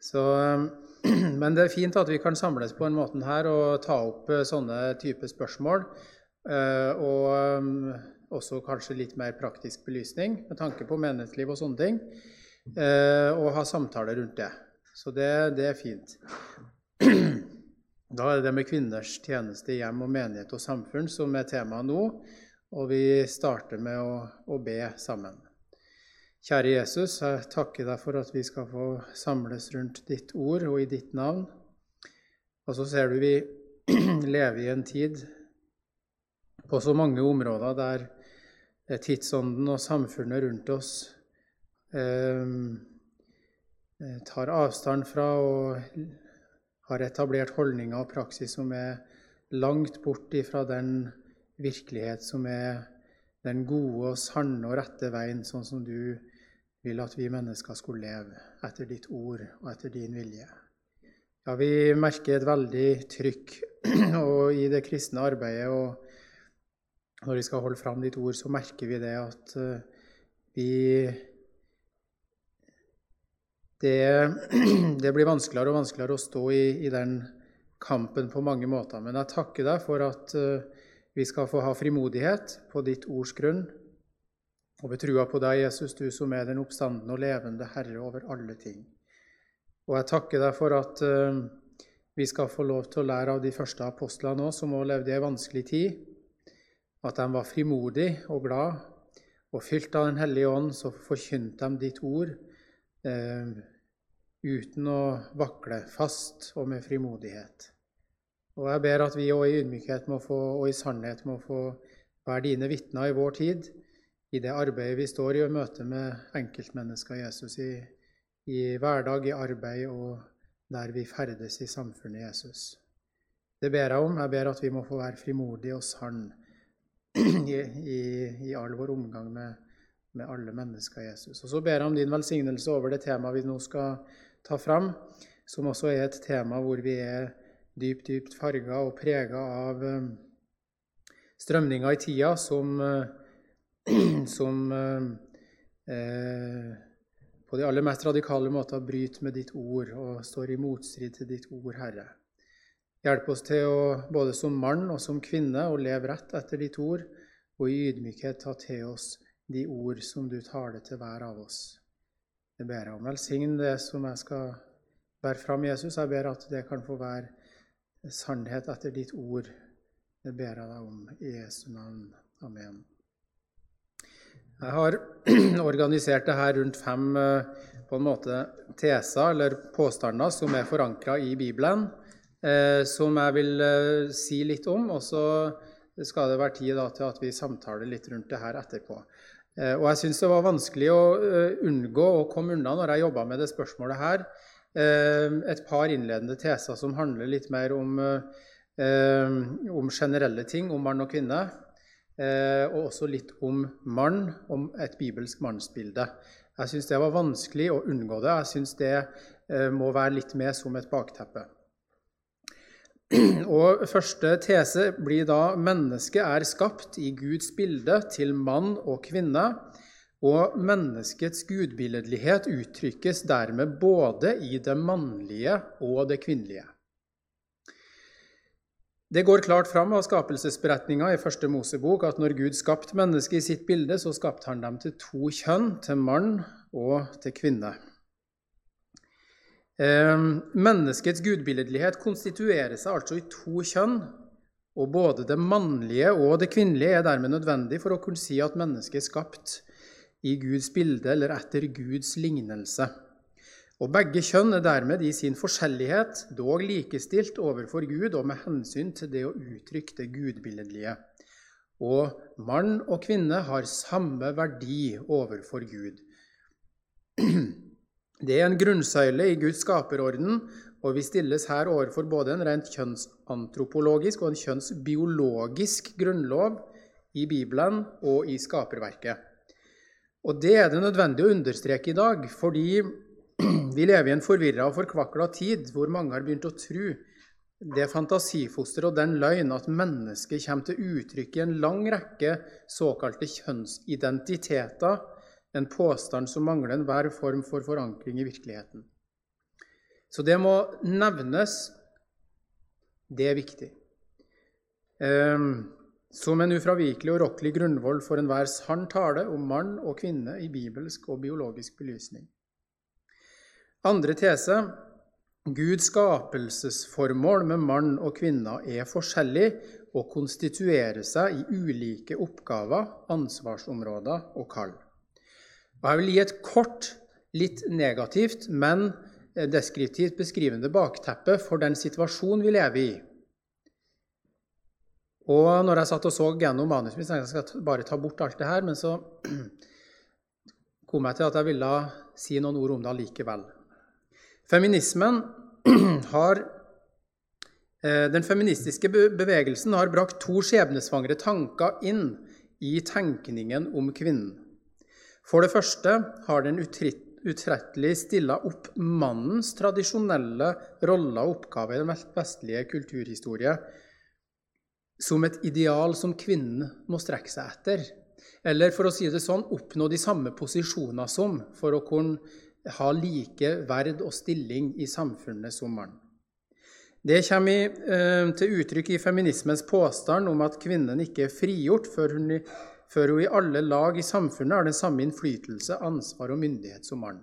Så, men det er fint at vi kan samles på en måte her og ta opp eh, sånne type spørsmål. Eh, og også kanskje litt mer praktisk belysning med tanke på menighetsliv og sånne ting. Og ha samtaler rundt det. Så det, det er fint. Da er det med kvinners tjeneste i hjem og menighet og samfunn som er temaet nå. Og vi starter med å, å be sammen. Kjære Jesus, jeg takker deg for at vi skal få samles rundt ditt ord og i ditt navn. Og så ser du vi lever i en tid på så mange områder der tidsånden og samfunnet rundt oss eh, tar avstand fra og har etablert holdninger og praksis som er langt bort ifra den virkelighet som er den gode og sanne og rette veien, sånn som du vil at vi mennesker skulle leve, etter ditt ord og etter din vilje. Ja, Vi merker et veldig trykk i det kristne arbeidet. og Når vi skal holde fram ditt ord, så merker vi det at eh, vi det, det, blir vanskeligere og vanskeligere å stå i, i, den kampen på mange måter. Men jeg takker deg for at uh, vi skal få ha frimodighet på ditt ords grunn og betrua på deg, Jesus, du som er den oppstandende og levende Herre over alle ting. Og jeg takker deg for at uh, vi skal få lov til å lære av de første apostlene òg, som òg levde i ei vanskelig tid. At de var frimodige og glad, og fylt av Den hellige ånd, så forkynte de ditt ord eh, uten å vakle, fast og med frimodighet. Og jeg ber at vi òg i ydmykhet få, og i sannhet må få være dine vitner i vår tid, i det arbeidet vi står i og møte med enkeltmennesker Jesus i, i hverdag, i arbeid og der vi ferdes i samfunnet Jesus. Det ber jeg om. Jeg ber at vi må få være frimodige og sann i, i, i all vår omgang med med alle mennesker Jesus. Og Så ber jeg om din velsignelse over det temaet vi nå skal ta fram, som også er et tema hvor vi er dypt, dypt farga og prega av um, strømninger i tida som, uh, som uh, eh, på de aller mest radikale måter bryter med ditt ord og står i motstrid til ditt ord, Herre. Hjelp oss til å, både som mann og som kvinne, å leve rett etter ditt ord, og i ydmykhet ta til oss de ord som du taler til hver av oss. Jeg ber om velsign det som jeg skal bære fram, Jesus. Jeg ber at det kan få være sannhet etter ditt ord. Det ber jeg deg om i Jesu navn. Amen. Jeg har organisert det her rundt fem eh, på en måte teser eller påstander som er forankra i Bibelen, eh, som jeg vil eh, si litt om. Og så skal det være tid til at vi samtaler litt rundt det her etterpå. Eh, og jeg syns det var vanskelig å eh, unngå å komme unna når jeg jobba med det spørsmålet her. Eh, et par innledende teser som handler litt mer om, om generelle ting, om mann og kvinne. Og også litt om mann, om et bibelsk mannsbilde. Jeg syns det var vanskelig å unngå det. Jeg syns det må være litt med som et bakteppe. Og Første tese blir da mennesket er skapt i Guds bilde til mann og kvinne, og menneskets gudbilledlighet uttrykkes dermed både i det mannlige og det kvinnelige. Det går klart fram av skapelsesberetninga i første Mosebok at når Gud skapte mennesket i sitt bilde, så skapte han dem til to kjønn, til mann og til kvinne. Ehm, menneskets gudbilledlighet konstituerer seg altså i to kjønn. Og både det mannlige og det kvinnelige er dermed nødvendig for å kunne si at mennesket er skapt i Guds bilde eller etter Guds lignelse. Og Begge kjønn er dermed i sin forskjellighet dog likestilt overfor Gud og med hensyn til det å uttrykke det gudbilledlige. Og mann og kvinne har samme verdi overfor Gud. Det er en grunnsøyle i Guds skaperorden, og vi stilles her overfor både en rent kjønnsantropologisk og en kjønnsbiologisk grunnlov i Bibelen og i skaperverket. Og Det er det nødvendig å understreke i dag, fordi vi lever i en forvirra og forkvakla tid hvor mange har begynt å tro det fantasifoster og den løgn at mennesket kommer til uttrykk i en lang rekke såkalte kjønnsidentiteter en påstand som mangler enhver form for forankring i virkeligheten. Så det må nevnes. Det er viktig. Um, som en ufravikelig og rokkelig grunnvoll for enhver sann tale om mann og kvinne i bibelsk og biologisk belysning. Andre tese Guds skapelsesformål med mann og kvinner er forskjellig og konstituerer seg i ulike oppgaver, ansvarsområder og kall. Og jeg vil gi et kort, litt negativt, men deskriptivt beskrivende bakteppe for den situasjonen vi lever i og når jeg satt og så gjennom manuset mitt, tenkte jeg at skal bare ta bort alt det her, men så kom jeg til at jeg ville si noen ord om det allikevel. Feminismen har eh, Den feministiske bevegelsen har brakt to skjebnesvangre tanker inn i tenkningen om kvinnen. For det første har den utrettelig stilla opp mannens tradisjonelle roller og oppgaver i den vestlige kulturhistorie som et ideal som kvinnen må strekke seg etter. Eller for å si det sånn oppnå de samme posisjoner som for å kunne ha like verd og stilling i samfunnet som mann. Det kommer eh, til uttrykk i feminismens påstand om at kvinnen ikke er frigjort før hun, før hun i alle lag i samfunnet har den samme innflytelse, ansvar og myndighet som mann.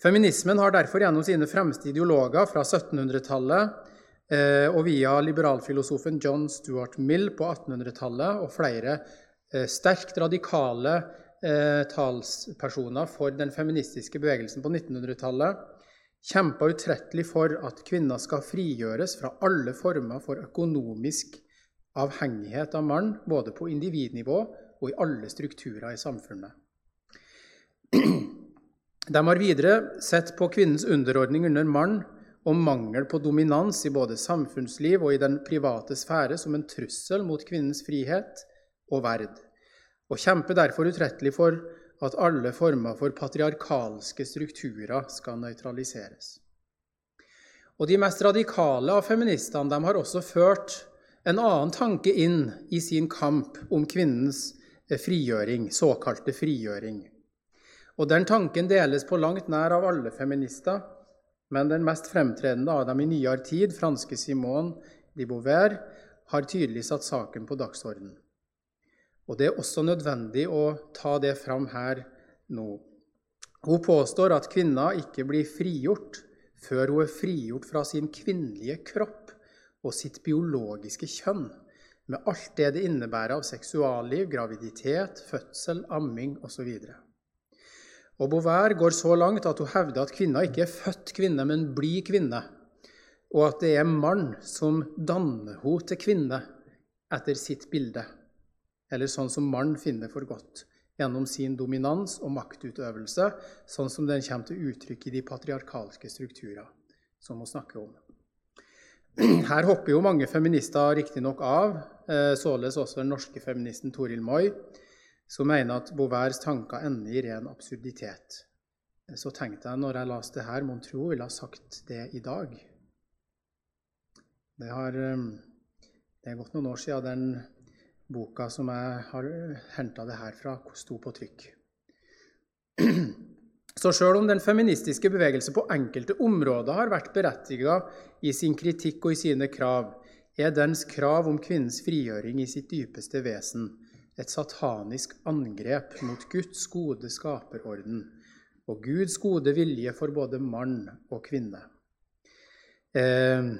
Feminismen har derfor gjennom sine fremste ideologer fra 1700-tallet Eh, og via liberalfilosofen John Stuart Mill på 1800-tallet og flere eh, sterkt radikale talspersoner for den feministiske bevegelsen på 1900-tallet kjempa utrettelig for at kvinner skal frigjøres fra alle former for økonomisk avhengighet av mann, både på individnivå og i alle strukturer i samfunnet. De har videre sett på kvinnens underordning under mann og mangel på dominans i både samfunnsliv og i den private sfære som en trussel mot kvinnens frihet og verd, og kjemper derfor utrettelig for at alle former for patriarkalske strukturer skal nøytraliseres. Og De mest radikale av feministene har også ført en annen tanke inn i sin kamp om kvinnens eh, frigjøring, såkalte frigjøring. Og Den tanken deles på langt nær av alle feminister, men den mest fremtredende av dem i nyere tid, franske Simone de Beauvoir, har tydelig satt saken på dagsordenen. Og Det er også nødvendig å ta det fram her nå. Hun påstår at kvinner ikke blir frigjort før hun er frigjort fra sin kvinnelige kropp og sitt biologiske kjønn, med alt det det innebærer av seksualliv, graviditet, fødsel, amming osv. Og Beauvær går så langt at hun hevder at kvinna ikke er født kvinne, men blir kvinne, og at det er mann som danner henne til kvinne etter sitt bilde, eller sånn som mann finner for godt, gjennom sin dominans og maktutøvelse, sånn som den kommer til uttrykk i de patriarkalske strukturer som hun snakker om. Her hopper jo mange feminister riktignok av, eh, således også den norske feministen Toril Moi, som mener at Beauvairs tanker ender i ren absurditet. Så tenkte jeg når jeg leste det her, mon tro ville ha sagt det i dag. Det, har, um, det er gått noen år siden den boka som jeg har henta det her fra, sto på trykk. Så sjøl om den feministiske bevegelse på enkelte områder har vært berettiga i sin kritikk og i sine krav, er dens krav om kvinnens frigjøring i sitt dypeste vesen et satanisk angrep mot Guds gode skaperorden og Guds gode vilje for både mann og kvinne. Eh,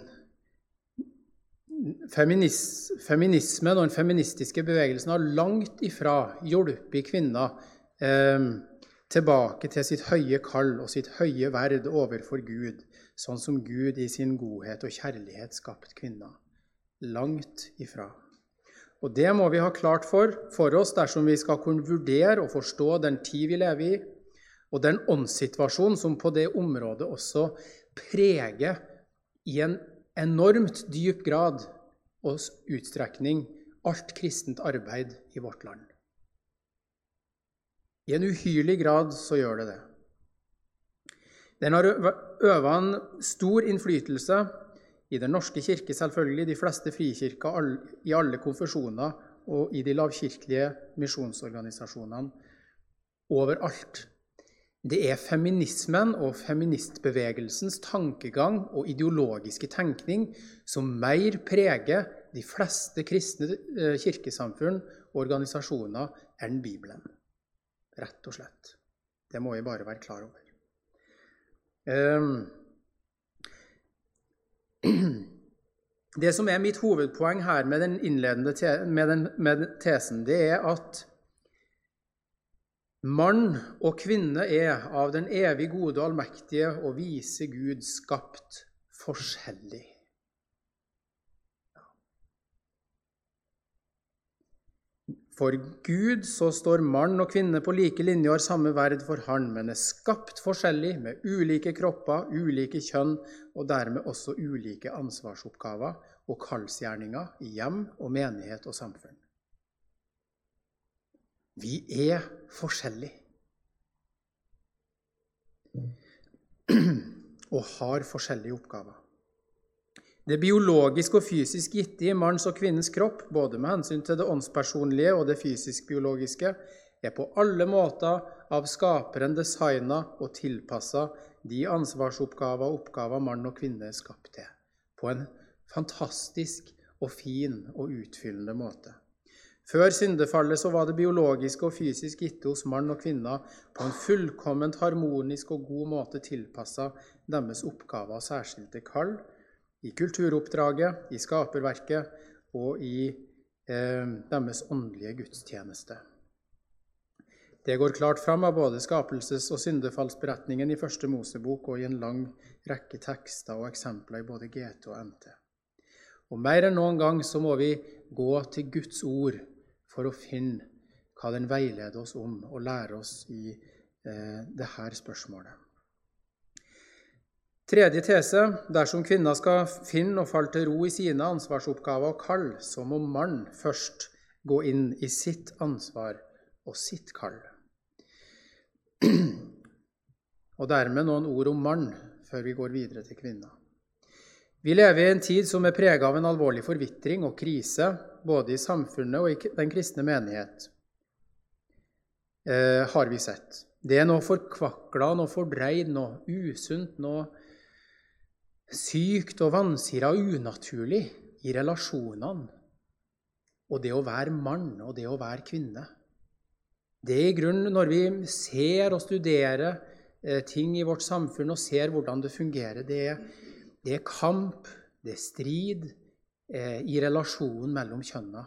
feminis, feminismen og den feministiske bevegelsen har langt ifra hjulpet kvinner eh, tilbake til sitt høye kall og sitt høye verd overfor Gud, sånn som Gud i sin godhet og kjærlighet skapt kvinner. Langt ifra. Og Det må vi ha klart for, for oss dersom vi skal kunne vurdere og forstå den tid vi lever i, og den åndssituasjonen som på det området også preger i en enormt dyp grad og utstrekning alt kristent arbeid i vårt land. I en uhyrlig grad så gjør det det. Den har øva en stor innflytelse i Den norske kirke, selvfølgelig, de fleste frikirker i alle konfesjoner og i de lavkirkelige misjonsorganisasjonene overalt. Det er feminismen og feministbevegelsens tankegang og ideologiske tenkning som mer preger de fleste kristne eh, kirkesamfunn og organisasjoner enn Bibelen. Rett og slett. Det må vi bare være klar over. Um, det som er mitt hovedpoeng her med den innledende med, den, med tesen, det er at mann og kvinne er av den evig gode, allmektige og vise Gud skapt forskjellig. For Gud så står mann og kvinne på like linje og har samme verd for Han, men er skapt forskjellig, med ulike kropper, ulike kjønn og dermed også ulike ansvarsoppgaver og kallsgjerninger i hjem og menighet og samfunn. Vi er forskjellige og har forskjellige oppgaver. Det biologisk og fysisk gitte i manns og kvinnens kropp, både med hensyn til det åndspersonlige og det fysisk-biologiske, er på alle måter av skaperen designa og tilpassa de ansvarsoppgaver og oppgaver mann og kvinne er skapt til, på en fantastisk og fin og utfyllende måte. Før syndefallet så var det biologiske og fysisk gitte hos mann og kvinne på en fullkomment harmonisk og god måte tilpassa deres oppgaver og særskilte kall i kulturoppdraget, i skaperverket og i eh, deres åndelige gudstjeneste. Det går klart fram av både skapelses- og syndefallsberetningen i Første Mosebok og i en lang rekke tekster og eksempler i både GT og NT. Og Mer enn noen gang så må vi gå til Guds ord for å finne hva den veileder oss om, og lære oss i eh, dette spørsmålet. Tredje tese dersom kvinna skal finne og falle til ro i sine ansvarsoppgaver og kall, så må mannen først gå inn i sitt ansvar og sitt kall. Og dermed noen ord om mann før vi går videre til kvinna. Vi lever i en tid som er prega av en alvorlig forvitring og krise, både i samfunnet og i den kristne menighet, eh, har vi sett. Det er noe forkvakla, noe fordreid, noe usunt, noe sykt og vansira og unaturlig i relasjonene og det å være mann og det å være kvinne. Det er i grunnen når vi ser og studerer eh, ting i vårt samfunn og ser hvordan det fungerer. Det er, det er kamp, det er strid eh, i relasjonen mellom kjønna.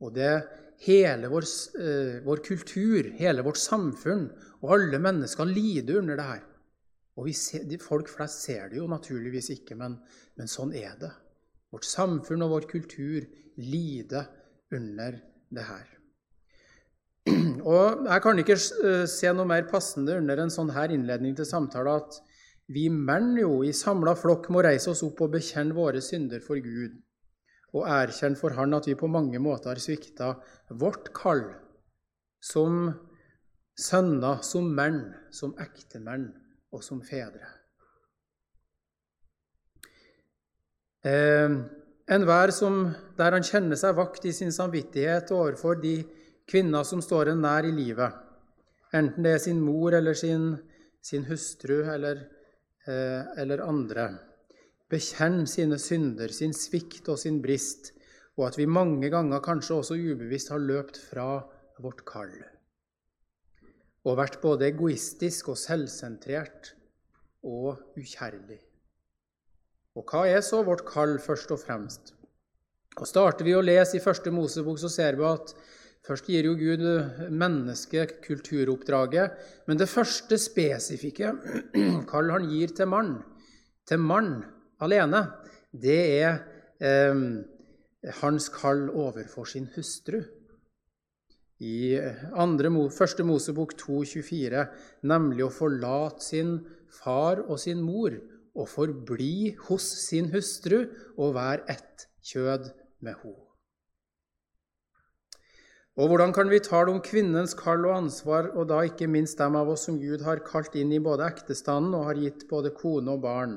Og det er hele vår, eh, vår kultur, hele vårt samfunn og alle mennesker lider under det her. Og ser, Folk flest ser det jo naturligvis ikke, men, men, sånn er det. Vårt samfunn og vår kultur lider under det her. Og Jeg kan ikke eh, se noe mer passende under en sånn her innledning til samtale at vi menn jo i samla flokk må reise oss opp og bekjenne våre synder for Gud, og erkjenne for Han at vi på mange måter har svikta vårt kall som sønner, som menn, som ektemenn og som fedre. Eh, Enhver der han kjenner seg vakt i sin samvittighet overfor de kvinner som står en nær i livet, enten det er sin mor eller sin, sin hustru eller, eller andre. Bekjenn sine synder, sin svikt og sin brist, og at vi mange ganger kanskje også ubevisst har løpt fra vårt kall og vært både egoistisk og selvsentrert og ukjærlig. Og hva er så vårt kall, først og fremst? Og Starter vi å lese i Første Mosebok, så ser vi at først gir jo Gud mennesket kulturoppdraget, men det første spesifikke kall han gir til mann, til mann alene, det er eh, hans kall overfor sin hustru i andre, første Mosebok 2,24, nemlig å forlate sin far og sin mor og forbli hos sin hustru og være ett kjød med henne. Og hvordan kan vi tale om kvinnens kall og ansvar, og da ikke minst dem av oss som Gud har kalt inn i både ektestanden og har gitt både kone og barn,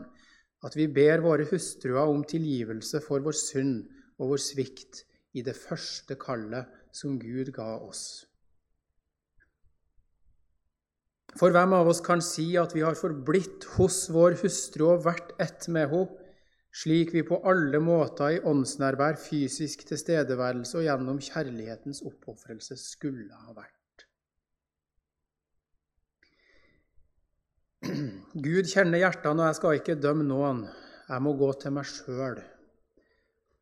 at vi ber våre hustruer om tilgivelse for vår synd og vår svikt i det første kallet som Gud ga oss. For hvem av oss kan si at vi har forblitt hos vår hustru og vært ett med henne, slik vi på alle måter i åndsnærvær, fysisk tilstedeværelse og gjennom kjærlighetens oppofrelse skulle ha vært? Gud kjenner hjertene, og jeg skal ikke dømme noen. Jeg må gå til meg sjøl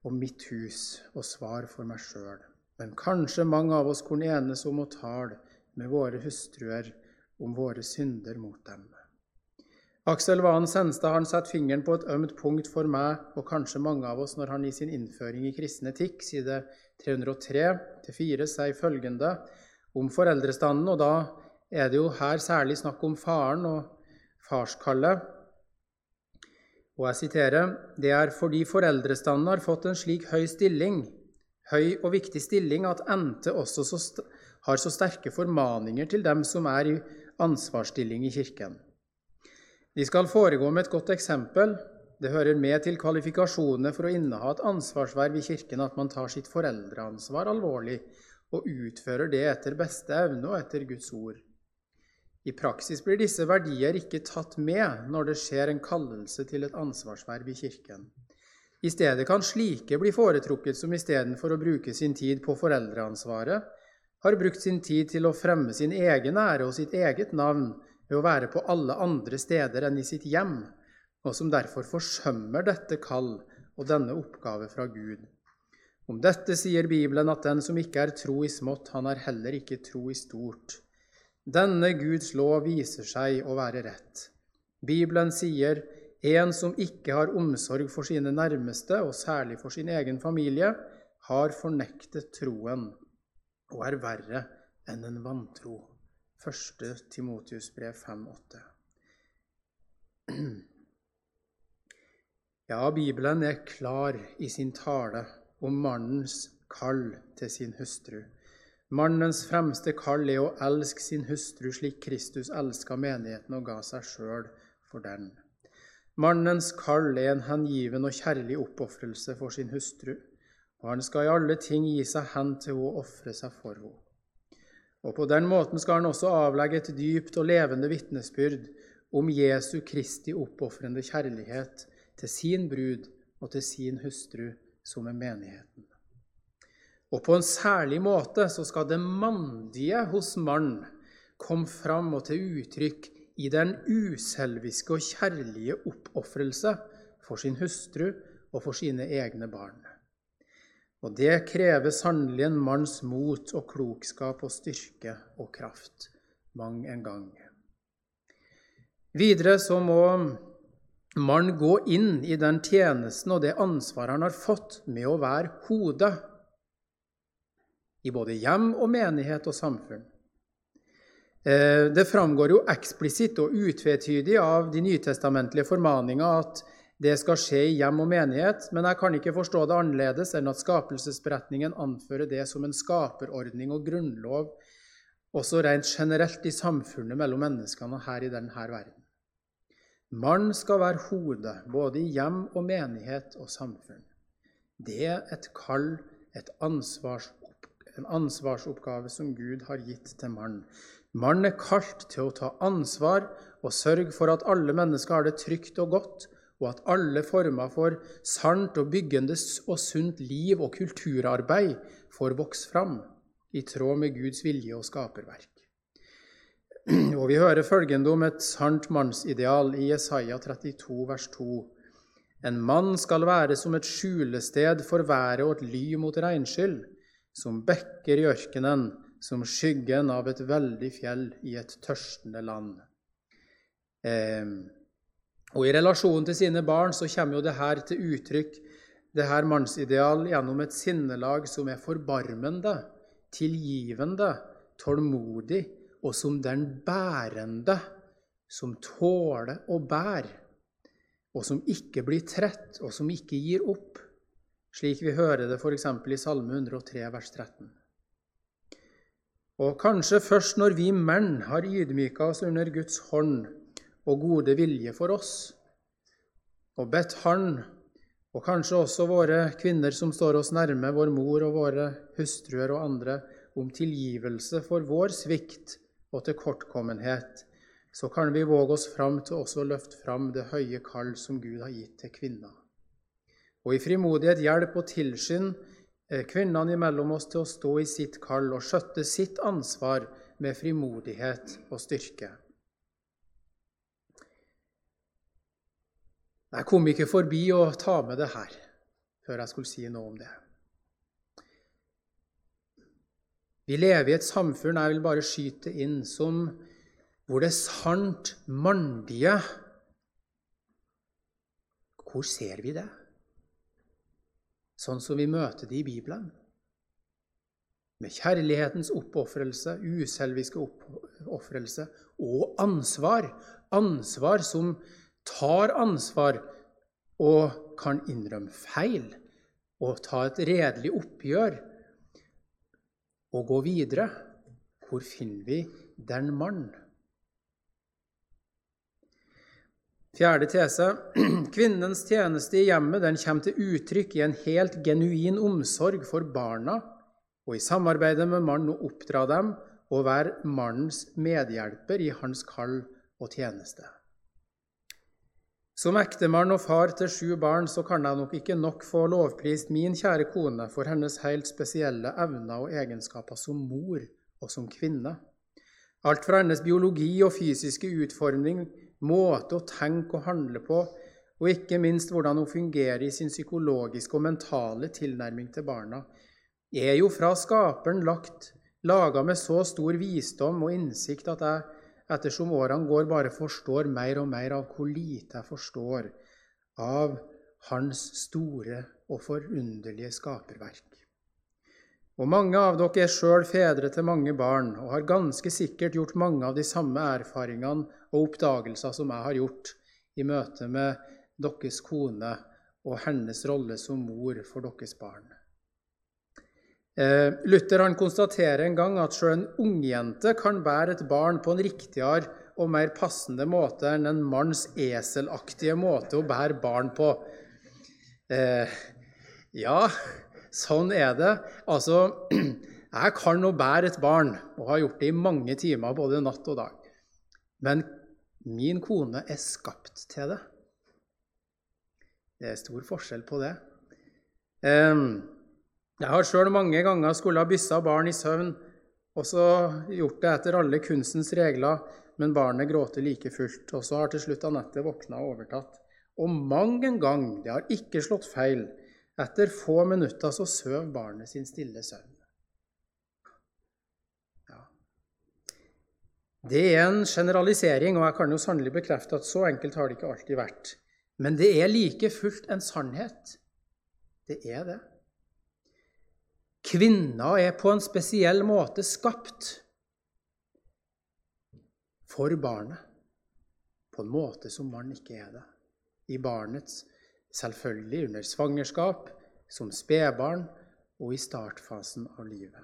og mitt hus og svare for meg sjøl. Men kanskje mange av oss kunne enes om å tale med våre hustruer om våre synder mot dem. Aksel Vanen Senstad har satt fingeren på et ømt punkt for meg og kanskje mange av oss når han i sin innføring i kristen etikk, side 303-4, sier følgende om foreldrestanden. Og da er det jo her særlig snakk om faren og farskallet. Og jeg siterer.: Det er fordi foreldrestanden har fått en slik høy stilling, høy og viktig stilling, at NT også så har så sterke formaninger til dem som er i ansvarsstilling i Kirken. De skal foregå med et godt eksempel. Det hører med til kvalifikasjonene for å inneha et ansvarsverv i Kirken at man tar sitt foreldreansvar alvorlig og utfører det etter beste evne og etter Guds ord. I praksis blir disse verdier ikke tatt med når det skjer en kallelse til et ansvarsverv i Kirken. I stedet kan slike bli foretrukket som istedenfor å bruke sin tid på foreldreansvaret, har brukt sin tid til å fremme sin egen ære og sitt eget navn ved å være på alle andre steder enn i sitt hjem, og som derfor forsømmer dette kall og denne oppgave fra Gud. Om dette sier Bibelen at den som ikke er tro i smått, han er heller ikke tro i stort. Denne Guds lov viser seg å være rett. Bibelen sier en som ikke har omsorg for sine nærmeste, og særlig for sin egen familie, har fornektet troen og er verre enn en vantro. 1. Timotius brev 5,8. Ja, Bibelen er klar i sin tale om mannens kall til sin hustru. Mannens fremste kall er å elske sin hustru slik Kristus elska menigheten og ga seg sjøl for den. Mannens kall er en hengiven og kjærlig oppofrelse for sin hustru og han skal i alle ting gi seg hen til å ofre seg for henne. Og på den måten skal han også avlegge et dypt og levende vitnesbyrd om Jesu Kristi oppofrende kjærlighet til sin brud og til sin hustru, som er menigheten. Og på en særlig måte så skal det mandige hos mann komme fram og til uttrykk i den uselviske og kjærlige oppofrelse for sin hustru og for sine egne barn. Og det krever sannelig en manns mot og klokskap og styrke og kraft mang en gang. Videre så må man gå inn i den tjenesten og det ansvaret han har fått med å være hodet i både hjem og menighet og samfunn. Eh, det framgår jo eksplisitt og utvetydig av de nytestamentlige formaninger at det skal skje i hjem og menighet, men jeg kan ikke forstå det annerledes enn at skapelsesberetningen anfører det som en skaperordning og grunnlov også rent generelt i samfunnet mellom menneskene her i denne verden. Mann skal være hodet både i hjem og menighet og samfunn. Det er et kall, et ansvars, en ansvarsoppgave som Gud har gitt til mann. Mann er kalt til å ta ansvar og sørge for at alle mennesker har det trygt og godt, og at alle former for sant og byggende og sunt liv og kulturarbeid får vokse fram i tråd med Guds vilje og skaperverk. Og Vi hører følgende om et sant mannsideal i Jesaja 32, vers 2. En mann skal være som et skjulested for været og et ly mot regnskyll, som bekker i ørkenen, som skyggen av et veldig fjell i et tørstende land. Eh, og I relasjonen til sine barn så kommer jo det her til uttrykk, det her mannsideal, gjennom et sinnelag som er forbarmende, tilgivende, tålmodig, og som den bærende, som tåler å bære, og som ikke blir trett, og som ikke gir opp, slik vi hører det f.eks. i Salme 103, vers 13. Og kanskje først når vi menn har ydmyka oss under Guds hånd, og gode vilje for oss. Og bedt Han, og kanskje også våre kvinner som står oss nærme, vår mor og våre hustruer og andre, om tilgivelse for vår svikt og tilkortkommenhet, så kan vi våge oss fram til også å løfte fram det høye kall som Gud har gitt til kvinner. Og i frimodighet hjelp og tilskynd eh, kvinnene imellom oss til å stå i sitt kall og skjøtte sitt ansvar med frimodighet og styrke. Jeg kom ikke forbi å ta med det her før jeg skulle si noe om det. Vi lever i et samfunn jeg vil bare skyte inn, som, hvor det sant mandige Hvor ser vi det? Sånn som vi møter det i Bibelen. Med kjærlighetens oppofrelse, uselviske oppofrelse og ansvar. Ansvar som tar ansvar og kan innrømme feil og ta et redelig oppgjør og gå videre, hvor finner vi den mann? Fjerde tese. Kvinnens tjeneste i hjemmet den kommer til uttrykk i en helt genuin omsorg for barna og i samarbeidet med mannen å oppdra dem og være mannens medhjelper i hans kall og tjeneste. Som ektemann og far til sju barn så kan jeg nok ikke nok få lovprist min kjære kone for hennes helt spesielle evner og egenskaper som mor og som kvinne. Alt fra hennes biologi og fysiske utforming, måte å tenke og handle på, og ikke minst hvordan hun fungerer i sin psykologiske og mentale tilnærming til barna, er jo fra Skaperen lagt, laga med så stor visdom og innsikt at jeg ettersom årene går, bare forstår mer og mer av hvor lite jeg forstår av Hans store og forunderlige skaperverk. Og Mange av dere er sjøl fedre til mange barn og har ganske sikkert gjort mange av de samme erfaringene og oppdagelser som jeg har gjort i møte med deres kone og hennes rolle som mor for deres barn. Eh, Luther han konstaterer en gang at selv en ungjente kan bære et barn på en riktigere og mer passende måte enn en manns eselaktige måte å bære barn på. Eh, ja, sånn er det. Altså, jeg kan nå bære et barn, og har gjort det i mange timer, både natt og dag. Men min kone er skapt til det. Det er stor forskjell på det. Eh, jeg har sjøl mange ganger skulle ha byssa barn i søvn, og så gjort det etter alle kunstens regler, men barnet gråter like fullt. Og så har til slutt Anette våkna og overtatt. Og mang en gang, det har ikke slått feil, etter få minutter så søv barnet sin stille søvn. Ja. Det er en generalisering, og jeg kan jo sannelig bekrefte at så enkelt har det ikke alltid vært. Men det er like fullt en sannhet. Det er det. Kvinna er på en spesiell måte skapt for barnet, på en måte som mann ikke er det. I barnets Selvfølgelig under svangerskap, som spedbarn og i startfasen av livet.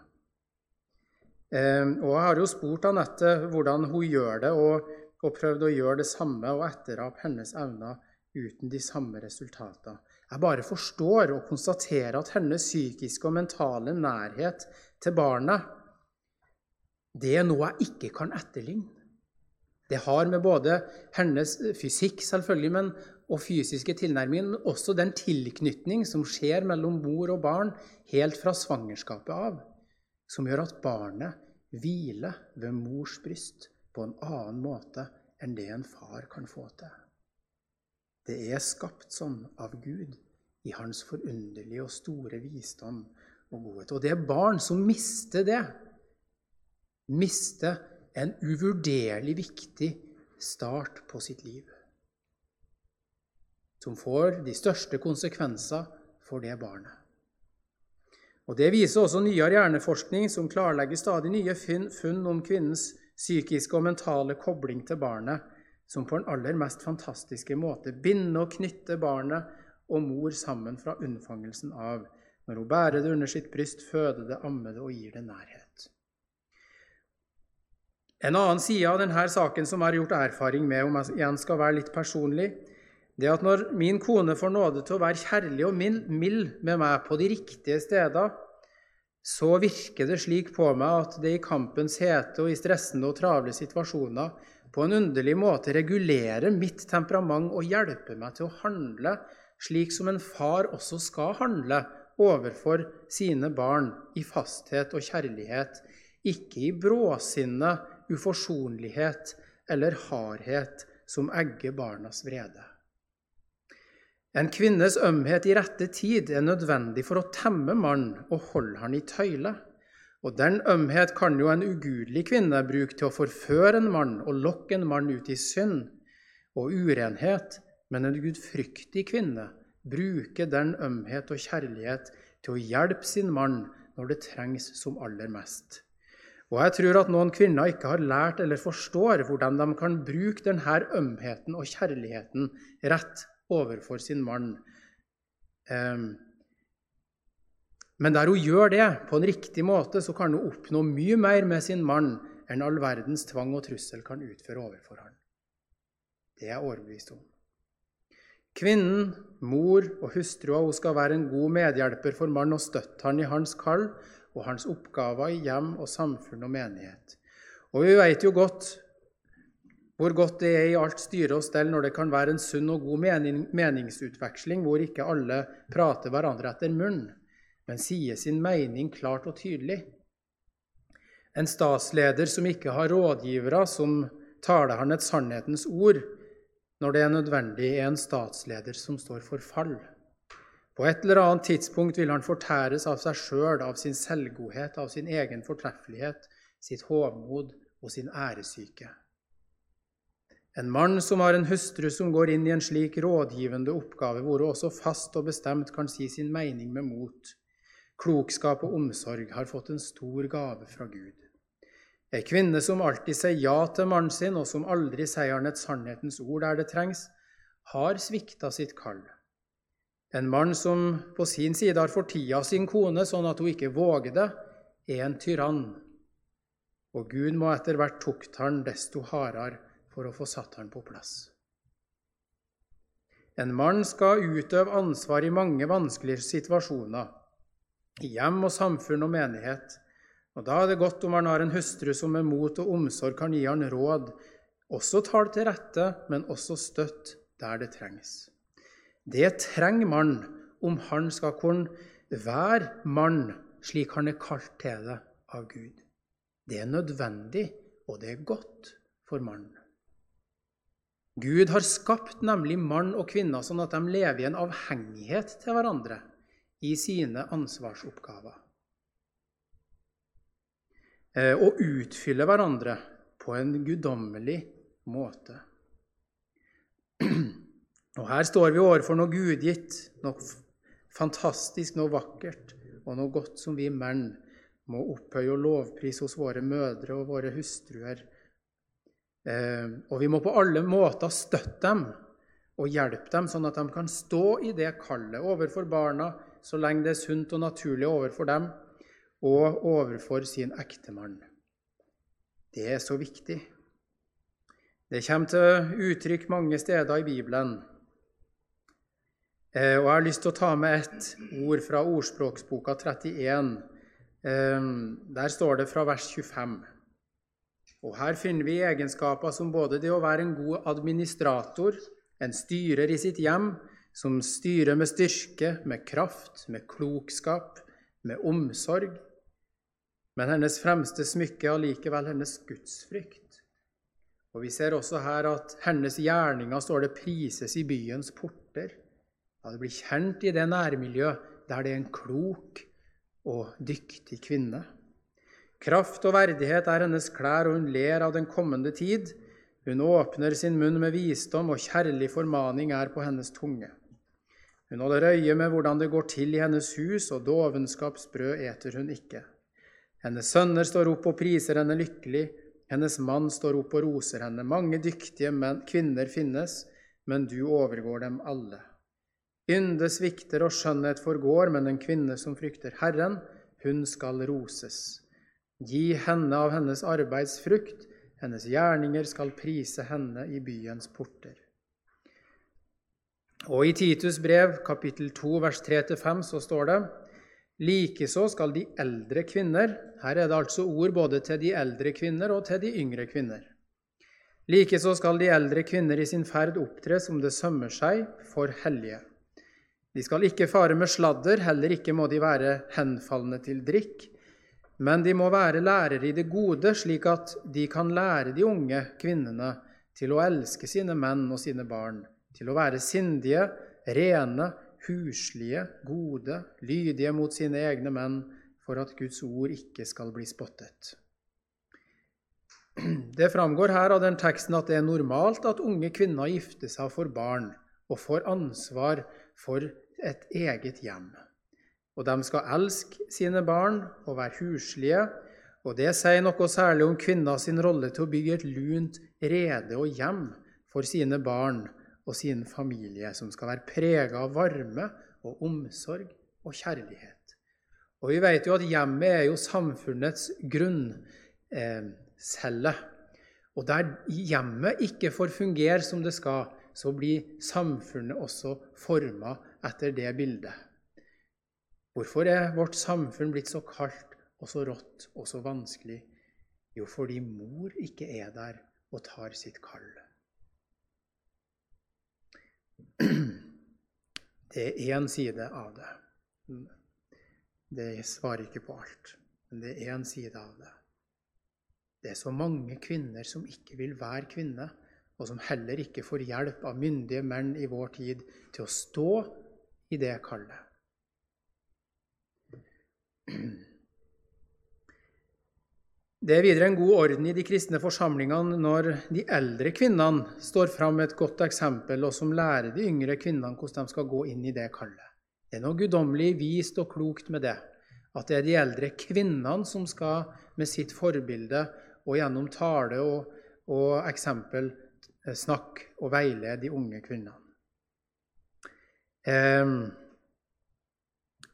Ehm, og Jeg har jo spurt Anette hvordan hun gjør det, og, og prøvd å gjøre det samme og etterape hennes evner uten de samme resultatene. Jeg bare forstår og konstaterer at hennes psykiske og mentale nærhet til barnet det er noe jeg ikke kan etterligne. Det har med både hennes fysikk selvfølgelig, men, og fysiske tilnærming, men også den tilknytning som skjer mellom mor og barn helt fra svangerskapet av, som gjør at barnet hviler ved mors bryst på en annen måte enn det en far kan få til. Det er skapt sånn av Gud i hans forunderlige og store visdom og godhet. Og det er barn som mister det. Mister en uvurderlig viktig start på sitt liv. Som får de største konsekvenser for det barnet. Og Det viser også nyere hjerneforskning, som klarlegger stadig nye funn om kvinnens psykiske og mentale kobling til barnet som på den aller mest fantastiske måte binder og knytter barnet og mor sammen fra unnfangelsen av, når hun bærer det under sitt bryst, føder det, ammer det og gir det nærhet. En annen side av denne saken som jeg har gjort erfaring med, om jeg igjen skal være litt personlig, det er at når min kone får nåde til å være kjærlig og mild med meg på de riktige steder, så virker det slik på meg at det i kampens hete og i stressende og travle situasjoner på en underlig måte regulere mitt temperament og hjelpe meg til å handle slik som en far også skal handle overfor sine barn i fasthet og kjærlighet, ikke i bråsinne, uforsonlighet eller hardhet som egger barnas vrede. En kvinnes ømhet i rette tid er nødvendig for å temme mannen og holde han i tøyle. Og den ømhet kan jo en ugudelig kvinne bruke til å forføre en mann og lokke en mann ut i synd og urenhet, men en gudfryktig kvinne bruker den ømhet og kjærlighet til å hjelpe sin mann når det trengs som aller mest. Og jeg tror at noen kvinner ikke har lært eller forstår hvordan de kan bruke denne ømheten og kjærligheten rett overfor sin mann. Um, men der hun gjør det på en riktig måte, så kan hun oppnå mye mer med sin mann enn all verdens tvang og trussel kan utføre overfor ham. Det er jeg overbevist om. Kvinnen, mor og hustrua hun skal være en god medhjelper for mannen og støtte han i hans kall og hans oppgaver i hjem og samfunn og menighet. Og vi vet jo godt hvor godt det er i alt styre og stell når det kan være en sunn og god mening, meningsutveksling hvor ikke alle prater hverandre etter munnen men sier sin mening klart og tydelig. En statsleder som ikke har rådgivere som taler han et sannhetens ord når det er nødvendig, er en statsleder som står for fall. På et eller annet tidspunkt vil han fortæres av seg sjøl, av sin selvgodhet, av sin egen fortreffelighet, sitt hovmod og sin æresyke. En mann som har en hustru som går inn i en slik rådgivende oppgave, hvor hun også fast og bestemt kan si sin mening med mot, Klokskap og omsorg har fått en stor gave fra Gud. Ei kvinne som alltid sier ja til mannen sin, og som aldri sier han et sannhetens ord der det trengs, har svikta sitt kall. En mann som på sin side har fortia sin kone sånn at hun ikke våger det, er en tyrann. Og Gud må etter hvert tukte han desto hardere for å få satt han på plass. En mann skal utøve ansvar i mange vanskelige situasjoner i hjem og samfunn og menighet. Og Da er det godt om han har en hustru som med mot og omsorg kan gi han råd, også tal til rette, men også støtt der det trengs. Det trenger man om han skal kunne være mann slik han er kalt til det av Gud. Det er nødvendig, og det er godt for mannen. Gud har skapt nemlig mann og kvinne sånn at de lever i en avhengighet til hverandre i sine ansvarsoppgaver. Eh, og utfylle hverandre på en guddommelig måte. Og Her står vi overfor noe gudgitt, noe fantastisk, noe vakkert og noe godt som vi menn må opphøye og lovprise hos våre mødre og våre hustruer. Eh, og vi må på alle måter støtte dem og hjelpe dem, sånn at de kan stå i det kallet overfor barna, så lenge det er sunt og naturlig overfor dem og overfor sin ektemann. Det er så viktig. Det kommer til uttrykk mange steder i Bibelen. Eh, og Jeg har lyst til å ta med et ord fra Ordspråksboka 31. Eh, der står det fra vers 25. Og Her finner vi egenskaper som både det å være en god administrator, en styrer i sitt hjem, som styrer med styrke, med kraft, med klokskap, med omsorg. Men hennes fremste smykke er allikevel hennes gudsfrykt. Og Vi ser også her at hennes gjerninger står det prises i byens porter. Ja, Det blir kjent i det nærmiljøet der det er en klok og dyktig kvinne. Kraft og verdighet er hennes klær, og hun ler av den kommende tid. Hun åpner sin munn med visdom, og kjærlig formaning er på hennes tunge. Hun holder øye med hvordan det går til i hennes hus, og dovenskapsbrød eter hun ikke. Hennes sønner står opp og priser henne lykkelig, hennes mann står opp og roser henne. Mange dyktige menn, kvinner finnes, men du overgår dem alle. Ynde svikter og skjønnhet forgår, men en kvinne som frykter Herren, hun skal roses. Gi henne av hennes arbeids frukt, hennes gjerninger skal prise henne i byens porter. Og i Titus brev, kapittel 2, vers 3-5, så står det Likeså skal de eldre kvinner Her er det altså ord både til de eldre kvinner og til de yngre kvinner. Likeså skal de eldre kvinner i sin ferd opptre som det sømmer seg for hellige. De skal ikke fare med sladder, heller ikke må de være henfalne til drikk, men de må være lærere i det gode, slik at de kan lære de unge kvinnene til å elske sine menn og sine barn, til å være sindige, rene, huslige, gode, lydige mot sine egne menn, for at Guds ord ikke skal bli spottet. Det framgår her av den teksten at det er normalt at unge kvinner gifter seg for barn og får ansvar for et eget hjem. Og de skal elske sine barn og være huslige. Og det sier noe særlig om kvinners rolle til å bygge et lunt rede og hjem for sine barn og sin familie, som skal være prega av varme og omsorg og kjærlighet. Og vi vet jo at hjemmet er jo samfunnets grunncelle. Og der hjemmet ikke får fungere som det skal, så blir samfunnet også forma etter det bildet. Hvorfor er vårt samfunn blitt så kaldt og så rått og så vanskelig? Jo, fordi mor ikke er der og tar sitt kall. Det er én side av det. Det svarer ikke på alt, men det er én side av det. Det er så mange kvinner som ikke vil være kvinne, og som heller ikke får hjelp av myndige menn i vår tid til å stå i det kallet. Det er videre en god orden i de kristne forsamlingene når de eldre kvinnene står fram med et godt eksempel, og som lærer de yngre kvinnene hvordan de skal gå inn i det kallet. Det er noe guddommelig vist og klokt med det. At det er de eldre kvinnene som skal med sitt forbilde og gjennom tale og, og eksempel snakke og veilede de unge kvinnene. Eh,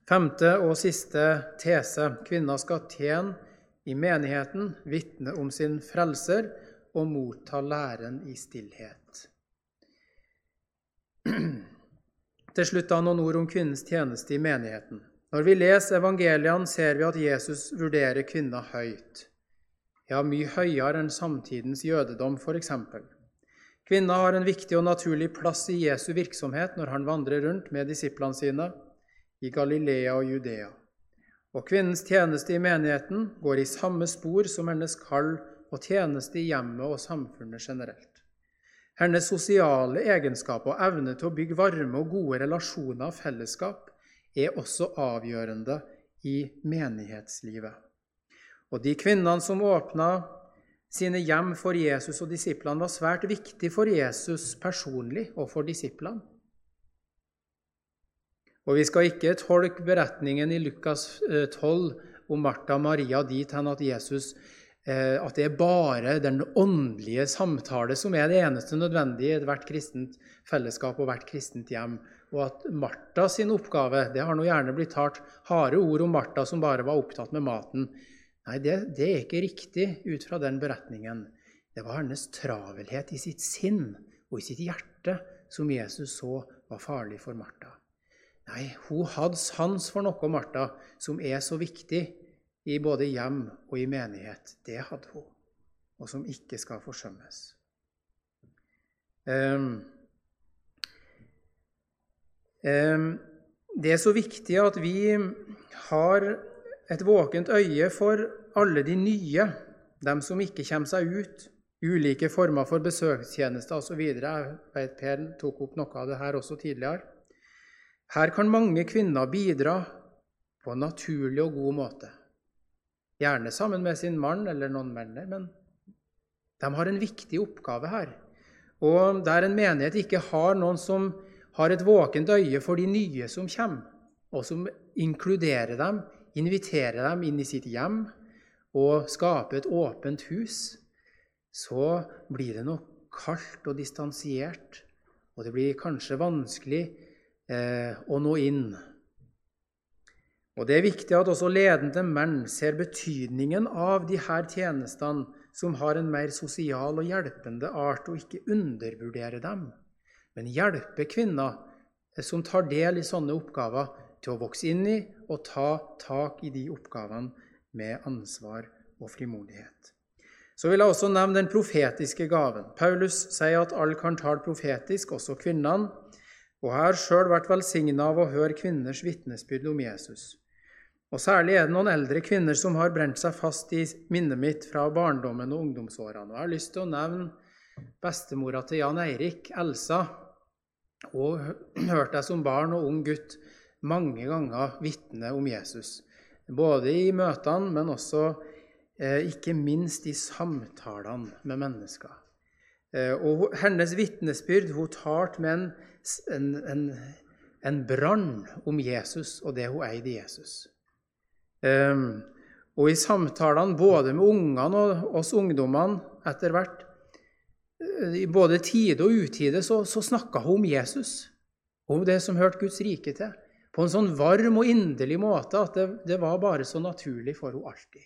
femte og siste tese. Kvinner skal tjene i menigheten, vitne om sin frelser og motta læren i stillhet. Til slutt da noen ord om kvinnens tjeneste i menigheten. Når vi leser evangeliene, ser vi at Jesus vurderer kvinner høyt. Ja, mye høyere enn samtidens jødedom, f.eks. Kvinner har en viktig og naturlig plass i Jesu virksomhet når han vandrer rundt med disiplene sine i Galilea og Judea. Og kvinnens tjeneste i menigheten går i samme spor som hennes kall og tjeneste i hjemmet og samfunnet generelt. Hennes sosiale egenskaper og evne til å bygge varme og gode relasjoner og fellesskap er også avgjørende i menighetslivet. Og de kvinnene som åpna sine hjem for Jesus og disiplene, var svært viktig for Jesus personlig og for disiplene. Og vi skal ikke tolke beretningen i Lukas 12 eh, om Martha og Maria dit hen at Jesus eh, at det er bare den åndelige samtale som er det eneste nødvendige i ethvert kristent fellesskap og hvert kristent hjem. Og at Martha sin oppgave Det har nå gjerne blitt talt harde ord om Martha som bare var opptatt med maten. Nei, det, det er ikke riktig ut fra den beretningen. Det var hennes travelhet i sitt sinn og i sitt hjerte som Jesus så var farlig for Martha. Nei, hun hadde sans for noe, Martha, som er så viktig i både hjem og i menighet. Det hadde hun, og som ikke skal forsømmes. Um, um, det er så viktig at vi har et våkent øye for alle de nye, dem som ikke kommer seg ut, ulike former for besøkstjenester osv. Jeg vet Per tok opp noe av det her også tidligere. Her kan mange kvinner bidra på en naturlig og god måte. Gjerne sammen med sin mann eller noen menn, men de har en viktig oppgave her. Og der en menighet ikke har noen som har et våkent øye for de nye som kommer, og som inkluderer dem, inviterer dem inn i sitt hjem og skaper et åpent hus, så blir det nok kaldt og distansiert, og det blir kanskje vanskelig eh, å nå inn. Og Det er viktig at også ledende menn ser betydningen av de her tjenestene som har en mer sosial og hjelpende art, og ikke undervurdere dem, men hjelpe kvinner eh, som tar del i sånne oppgaver, til å vokse inn i og ta tak i de oppgavene med ansvar og frimodighet. Så vil jeg også nevne den profetiske gaven. Paulus sier at alle kan tale profetisk, også kvinnene. Og har sjøl vært velsigna av å høre kvinners vitnesbyrd om Jesus. Og Særlig er det noen eldre kvinner som har brent seg fast i minnet mitt fra barndommen og ungdomsårene. Og Jeg har lyst til å nevne bestemora til Jan Eirik, Elsa. Hun hørte jeg som barn og ung gutt mange ganger vitne om Jesus. Både i møtene, men også Eh, ikke minst i samtalene med mennesker. Eh, og hennes vitnesbyrd hun talte med en, en, en, en brann om Jesus og det hun eide Jesus. Um, og i samtalene både med ungene og oss ungdommene etter hvert, i både tide og utide, så, så snakka hun om Jesus. Om det som hørte Guds rike til. På en sånn varm og inderlig måte at det, det var bare så naturlig for henne alltid.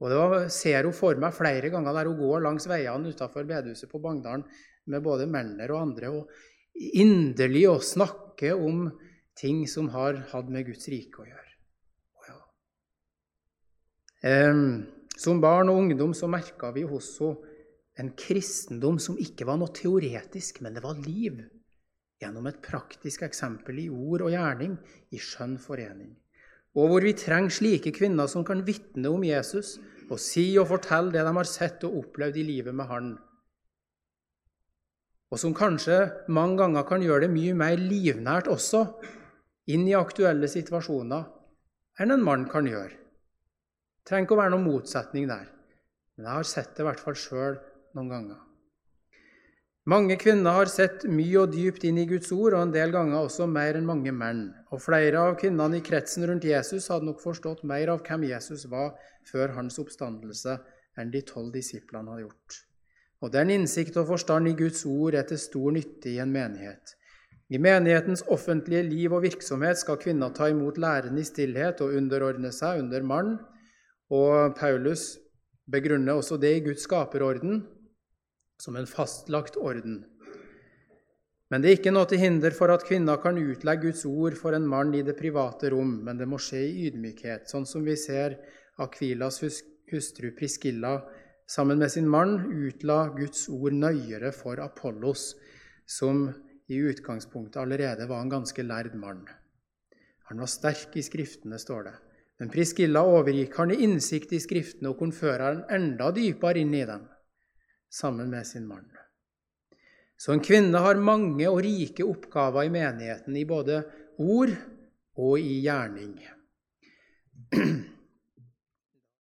Og Det var, ser hun for meg flere ganger der hun går langs veiene utenfor bedehuset på Bagndalen med både Melner og andre, og inderlig å snakke om ting som har hatt med Guds rike å gjøre. Ja. Som barn og ungdom så merka vi hos henne en kristendom som ikke var noe teoretisk, men det var liv. Gjennom et praktisk eksempel i ord og gjerning, i skjønn forening og hvor vi trenger slike kvinner som kan vitne om Jesus og si og fortelle det de har sett og opplevd i livet med Han, og som kanskje mange ganger kan gjøre det mye mer livnært også inn i aktuelle situasjoner enn en mann kan gjøre. Det trenger ikke å være noen motsetning der, men jeg har sett det i hvert fall sjøl noen ganger. Mange kvinner har sett mye og dypt inn i Guds ord, og en del ganger også mer enn mange menn. Og flere av kvinnene i kretsen rundt Jesus hadde nok forstått mer av hvem Jesus var før hans oppstandelse, enn de tolv disiplene hadde gjort. Og den innsikt og forstand i Guds ord er til stor nytte i en menighet. I menighetens offentlige liv og virksomhet skal kvinner ta imot læren i stillhet og underordne seg under mann. Og Paulus begrunner også det i Guds skaperorden, som en fastlagt orden. Men det er ikke noe til hinder for at kvinner kan utlegge Guds ord for en mann i det private rom, men det må skje i ydmykhet, sånn som vi ser Akvilas hustru Priskilla sammen med sin mann utla Guds ord nøyere for Apollos, som i utgangspunktet allerede var en ganske lærd mann. Han var sterk i Skriftene, står det. Men Priskilla overgikk han i innsikt i Skriftene og kunne føre han enda dypere inn i dem sammen med sin mann. Så en kvinne har mange og rike oppgaver i menigheten, i både ord og i gjerning.